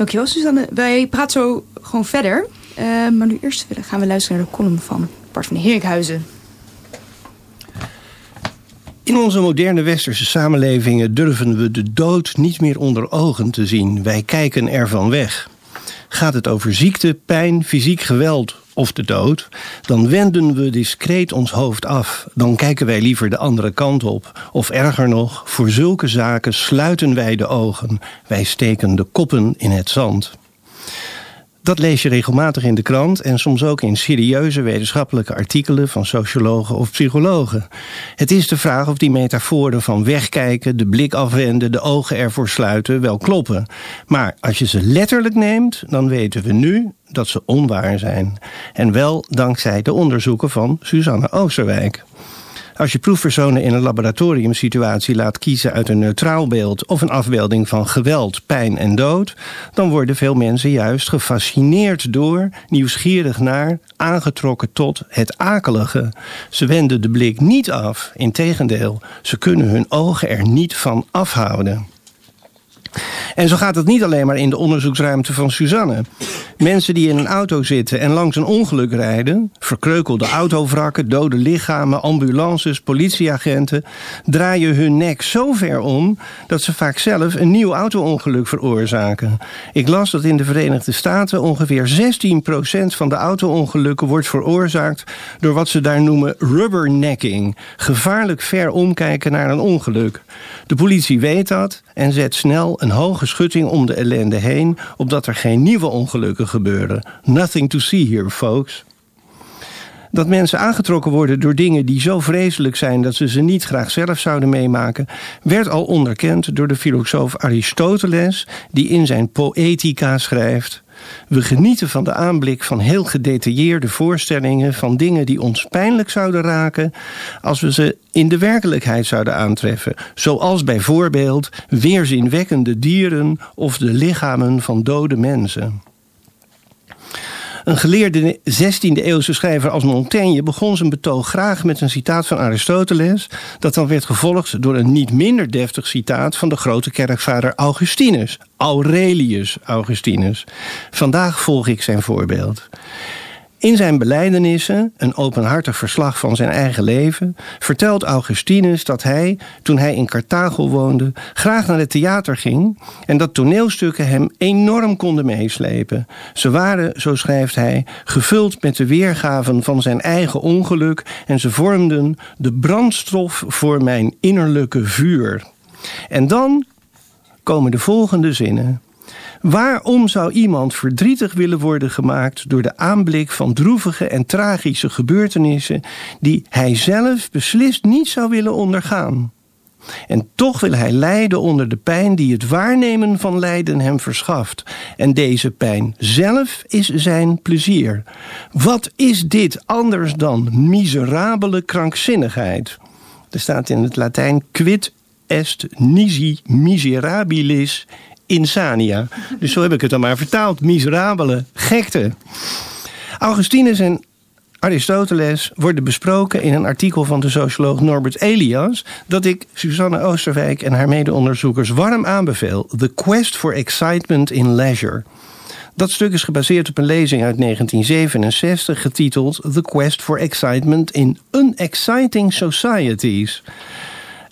Dankjewel Suzanne. Wij praten zo gewoon verder. Uh, maar nu eerst gaan we luisteren naar de column van Bart van Heerikhuizen. In onze moderne westerse samenlevingen durven we de dood niet meer onder ogen te zien. Wij kijken ervan weg. Gaat het over ziekte, pijn, fysiek geweld of de dood, dan wenden we discreet ons hoofd af. Dan kijken wij liever de andere kant op. Of erger nog, voor zulke zaken sluiten wij de ogen. Wij steken de koppen in het zand. Dat lees je regelmatig in de krant en soms ook in serieuze wetenschappelijke artikelen van sociologen of psychologen. Het is de vraag of die metaforen van wegkijken, de blik afwenden, de ogen ervoor sluiten wel kloppen. Maar als je ze letterlijk neemt, dan weten we nu dat ze onwaar zijn. En wel dankzij de onderzoeken van Suzanne Oosterwijk. Als je proefpersonen in een laboratoriumsituatie laat kiezen uit een neutraal beeld of een afbeelding van geweld, pijn en dood, dan worden veel mensen juist gefascineerd door, nieuwsgierig naar, aangetrokken tot het akelige. Ze wenden de blik niet af, integendeel, ze kunnen hun ogen er niet van afhouden. En zo gaat het niet alleen maar in de onderzoeksruimte van Suzanne. Mensen die in een auto zitten en langs een ongeluk rijden, verkreukelde autovrakken, dode lichamen, ambulances, politieagenten, draaien hun nek zo ver om dat ze vaak zelf een nieuw auto-ongeluk veroorzaken. Ik las dat in de Verenigde Staten ongeveer 16% van de auto-ongelukken wordt veroorzaakt door wat ze daar noemen rubbernecking, gevaarlijk ver omkijken naar een ongeluk. De politie weet dat en zet snel een hoge schutting om de ellende heen, opdat er geen nieuwe ongelukken gebeuren. Nothing to see here, folks. Dat mensen aangetrokken worden door dingen die zo vreselijk zijn dat ze ze niet graag zelf zouden meemaken, werd al onderkend door de filosoof Aristoteles, die in zijn Poetica schrijft. We genieten van de aanblik van heel gedetailleerde voorstellingen van dingen die ons pijnlijk zouden raken als we ze in de werkelijkheid zouden aantreffen, zoals bijvoorbeeld weerzinwekkende dieren of de lichamen van dode mensen. Een geleerde 16e-eeuwse schrijver als Montaigne begon zijn betoog graag met een citaat van Aristoteles, dat dan werd gevolgd door een niet minder deftig citaat van de grote kerkvader Augustinus, Aurelius Augustinus. Vandaag volg ik zijn voorbeeld. In zijn belijdenissen, een openhartig verslag van zijn eigen leven, vertelt Augustinus dat hij, toen hij in Carthago woonde, graag naar het theater ging en dat toneelstukken hem enorm konden meeslepen. Ze waren, zo schrijft hij, gevuld met de weergaven van zijn eigen ongeluk en ze vormden de brandstof voor mijn innerlijke vuur. En dan komen de volgende zinnen. Waarom zou iemand verdrietig willen worden gemaakt door de aanblik van droevige en tragische gebeurtenissen die hij zelf beslist niet zou willen ondergaan? En toch wil hij lijden onder de pijn die het waarnemen van lijden hem verschaft. En deze pijn zelf is zijn plezier. Wat is dit anders dan miserabele krankzinnigheid? Er staat in het Latijn quid est nisi miserabilis insania. Dus zo heb ik het dan maar vertaald. Miserabele gekte. Augustinus en Aristoteles worden besproken in een artikel van de socioloog Norbert Elias, dat ik Suzanne Oosterwijk en haar medeonderzoekers warm aanbeveel: The Quest for Excitement in Leisure. Dat stuk is gebaseerd op een lezing uit 1967 getiteld The Quest for Excitement in Unexciting Societies.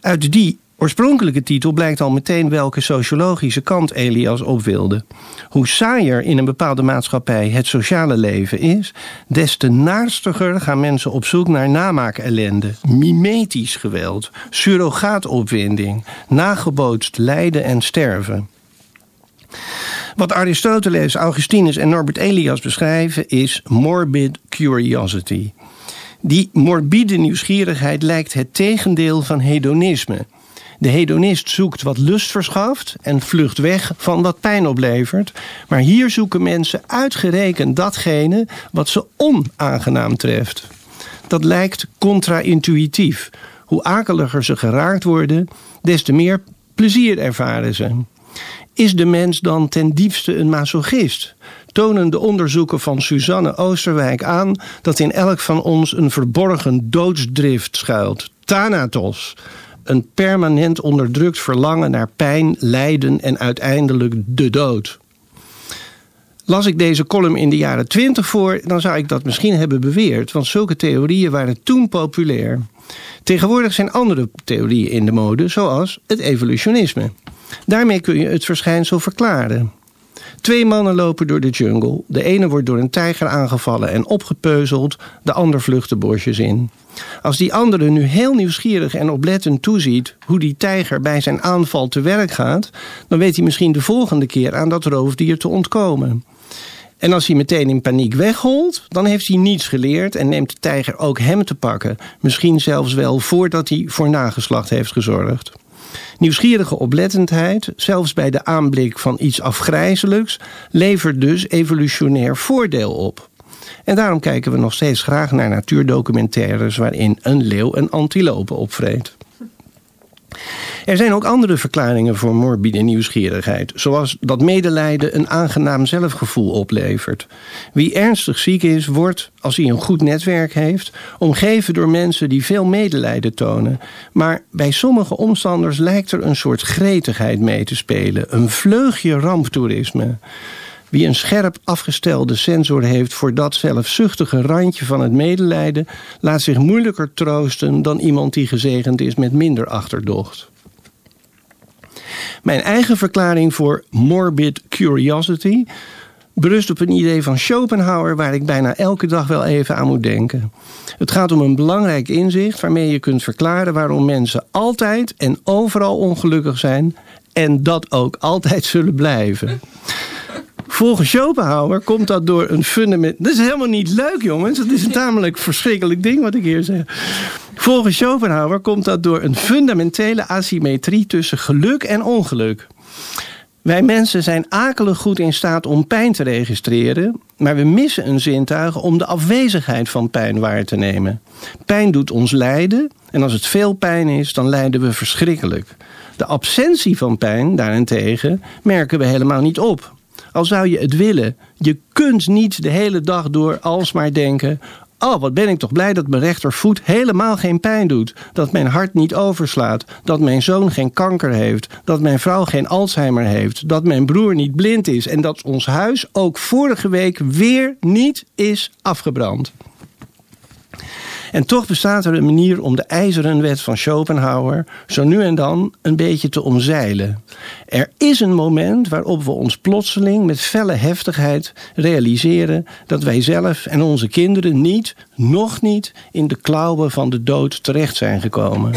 Uit die oorspronkelijke titel blijkt al meteen welke sociologische kant Elias op wilde. Hoe saaier in een bepaalde maatschappij het sociale leven is, des te naarstiger gaan mensen op zoek naar namaakellende, mimetisch geweld, surrogaatopwinding, nagebootst lijden en sterven. Wat Aristoteles, Augustinus en Norbert Elias beschrijven is morbid curiosity. Die morbide nieuwsgierigheid lijkt het tegendeel van hedonisme. De hedonist zoekt wat lust verschaft en vlucht weg van wat pijn oplevert. Maar hier zoeken mensen uitgerekend datgene wat ze onaangenaam treft. Dat lijkt contra-intuïtief. Hoe akeliger ze geraakt worden, des te meer plezier ervaren ze. Is de mens dan ten diepste een masochist? Tonen de onderzoeken van Suzanne Oosterwijk aan dat in elk van ons een verborgen doodsdrift schuilt. Thanatos een permanent onderdrukt verlangen naar pijn, lijden en uiteindelijk de dood. Las ik deze column in de jaren twintig voor, dan zou ik dat misschien hebben beweerd, want zulke theorieën waren toen populair. Tegenwoordig zijn andere theorieën in de mode, zoals het evolutionisme. Daarmee kun je het verschijnsel verklaren. Twee mannen lopen door de jungle. De ene wordt door een tijger aangevallen en opgepeuzeld, de ander vlucht de bosjes in. Als die andere nu heel nieuwsgierig en oplettend toeziet hoe die tijger bij zijn aanval te werk gaat, dan weet hij misschien de volgende keer aan dat roofdier te ontkomen. En als hij meteen in paniek wegholt, dan heeft hij niets geleerd en neemt de tijger ook hem te pakken. Misschien zelfs wel voordat hij voor nageslacht heeft gezorgd. Nieuwsgierige oplettendheid, zelfs bij de aanblik van iets afgrijzelijks, levert dus evolutionair voordeel op. En daarom kijken we nog steeds graag naar natuurdocumentaires waarin een leeuw een antilope opvreet. Er zijn ook andere verklaringen voor morbide nieuwsgierigheid, zoals dat medelijden een aangenaam zelfgevoel oplevert. Wie ernstig ziek is, wordt, als hij een goed netwerk heeft, omgeven door mensen die veel medelijden tonen. Maar bij sommige omstanders lijkt er een soort gretigheid mee te spelen, een vleugje ramptoerisme. Wie een scherp afgestelde sensor heeft voor dat zelfzuchtige randje van het medelijden, laat zich moeilijker troosten dan iemand die gezegend is met minder achterdocht. Mijn eigen verklaring voor morbid curiosity berust op een idee van Schopenhauer waar ik bijna elke dag wel even aan moet denken. Het gaat om een belangrijk inzicht waarmee je kunt verklaren waarom mensen altijd en overal ongelukkig zijn en dat ook altijd zullen blijven. Volgens Schopenhauer komt dat door een fundament. Dat is helemaal niet leuk, jongens. Dat is een tamelijk verschrikkelijk ding wat ik hier zeg. Volgens Schopenhauer komt dat door een fundamentele asymmetrie tussen geluk en ongeluk. Wij mensen zijn akelig goed in staat om pijn te registreren, maar we missen een zintuig om de afwezigheid van pijn waar te nemen. Pijn doet ons lijden en als het veel pijn is, dan lijden we verschrikkelijk. De absentie van pijn daarentegen merken we helemaal niet op. Al zou je het willen, je kunt niet de hele dag door alsmaar denken: Oh, wat ben ik toch blij dat mijn rechtervoet helemaal geen pijn doet. Dat mijn hart niet overslaat. Dat mijn zoon geen kanker heeft. Dat mijn vrouw geen Alzheimer heeft. Dat mijn broer niet blind is. En dat ons huis ook vorige week weer niet is afgebrand. En toch bestaat er een manier om de ijzeren wet van Schopenhauer zo nu en dan een beetje te omzeilen. Er is een moment waarop we ons plotseling met felle heftigheid realiseren dat wij zelf en onze kinderen niet, nog niet, in de klauwen van de dood terecht zijn gekomen.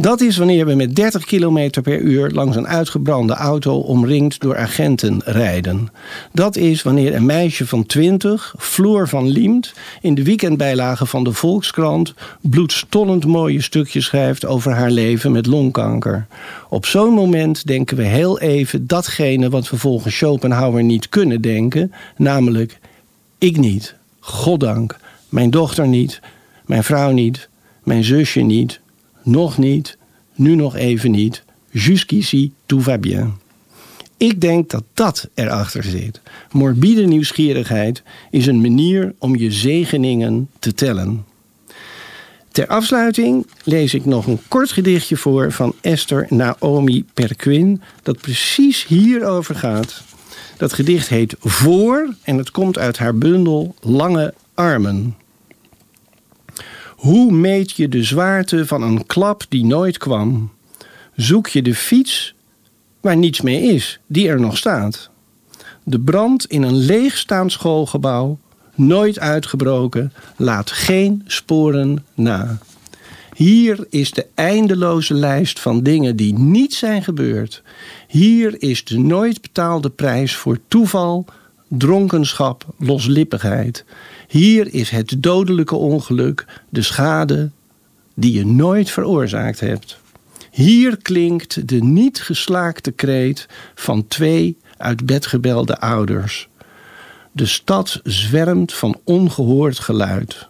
Dat is wanneer we met 30 km per uur langs een uitgebrande auto omringd door agenten rijden. Dat is wanneer een meisje van 20, Floor van Liemt, in de weekendbijlage van de Volkskrant bloedstollend mooie stukjes schrijft over haar leven met longkanker. Op zo'n moment denken we heel even datgene wat we volgens Schopenhauer niet kunnen denken, namelijk ik niet, goddank, mijn dochter niet, mijn vrouw niet, mijn zusje niet, nog niet, nu nog even niet. Jusqu'ici, tout va bien. Ik denk dat dat erachter zit. Morbide nieuwsgierigheid is een manier om je zegeningen te tellen. Ter afsluiting lees ik nog een kort gedichtje voor van Esther Naomi Perquin, dat precies hierover gaat. Dat gedicht heet Voor en het komt uit haar bundel Lange Armen. Hoe meet je de zwaarte van een klap die nooit kwam? Zoek je de fiets waar niets mee is, die er nog staat? De brand in een leegstaand schoolgebouw, nooit uitgebroken, laat geen sporen na. Hier is de eindeloze lijst van dingen die niet zijn gebeurd. Hier is de nooit betaalde prijs voor toeval, dronkenschap, loslippigheid. Hier is het dodelijke ongeluk, de schade die je nooit veroorzaakt hebt. Hier klinkt de niet geslaakte kreet van twee uit bed gebelde ouders. De stad zwermt van ongehoord geluid.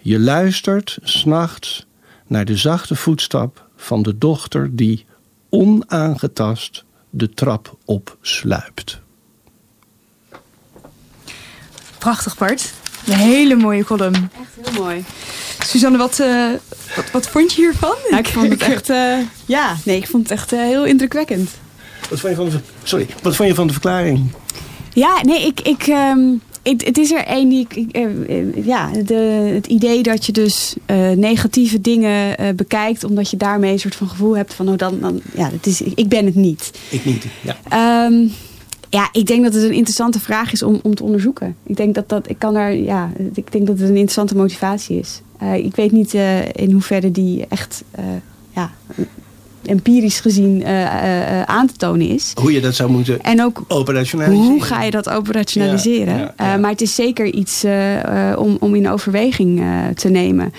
Je luistert s'nachts naar de zachte voetstap van de dochter die onaangetast de trap opsluipt. Prachtig, Bart. Een hele mooie column. Echt heel mooi. Suzanne, wat, uh, wat, wat, vond je hiervan? Ja, ik vond het echt, uh, ja, nee, ik vond het echt uh, heel indrukwekkend. Wat vond, je van de, sorry, wat vond je van de verklaring? Ja, nee, ik, ik, ehm, ik, het is er één die ik. eh, eh, ja, de, het idee dat je dus eh, negatieve dingen eh, bekijkt. omdat je daarmee een soort van gevoel hebt van. Oh, dan, dan, ja, het is, ik ben het niet. Ik niet, ja. Ehm, ja, ik denk dat het een interessante vraag is om, om te onderzoeken. Ik denk dat dat. Ik kan daar. Ja, ik denk dat het een interessante motivatie is. Eh, ik weet niet eh, in hoeverre die echt. eh, ja, empirisch gezien aan te tonen is. Hoe je dat zou moeten En ook operationaliseren. hoe ga je dat operationaliseren? Ja, ja, ja. Maar het is zeker iets om, om in overweging te nemen.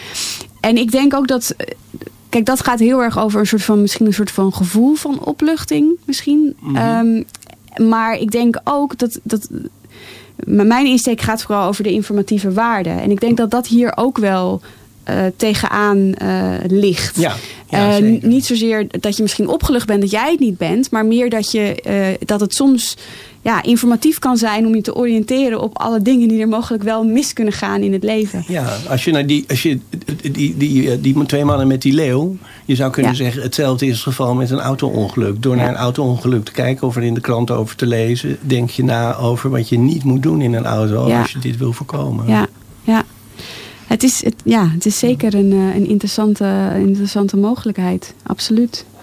En ik denk ook dat. Kijk, dat gaat heel erg over een soort van misschien een soort van gevoel van opluchting. Misschien. Mhm. Ehm, maar ik denk ook dat. dat mijn insteek gaat vooral over de informatieve waarde. En ik denk dat dat hier ook wel eh, tegenaan eh, ligt. Ja, ja Eh, niet zozeer dat je misschien opgelucht bent dat jij het niet bent, maar meer dat, je, dat het soms ja, informatief kan zijn om je te oriënteren op alle dingen die er mogelijk wel mis kunnen gaan in het leven. Ja, als je, naar die, als je die, die, eh, die twee mannen met die leeuw. Je zou kunnen Ja. zeggen: hetzelfde is het geval met een auto-ongeluk. Door naar een auto-ongeluk te kijken of er in de krant over te lezen. denk je na over wat je niet moet doen in een auto. Ja. als je dit wil voorkomen. Ja, ja. Het, is, het, ja, het is zeker een, eh, een interessante, een interessante mogelijkheid. Absoluut.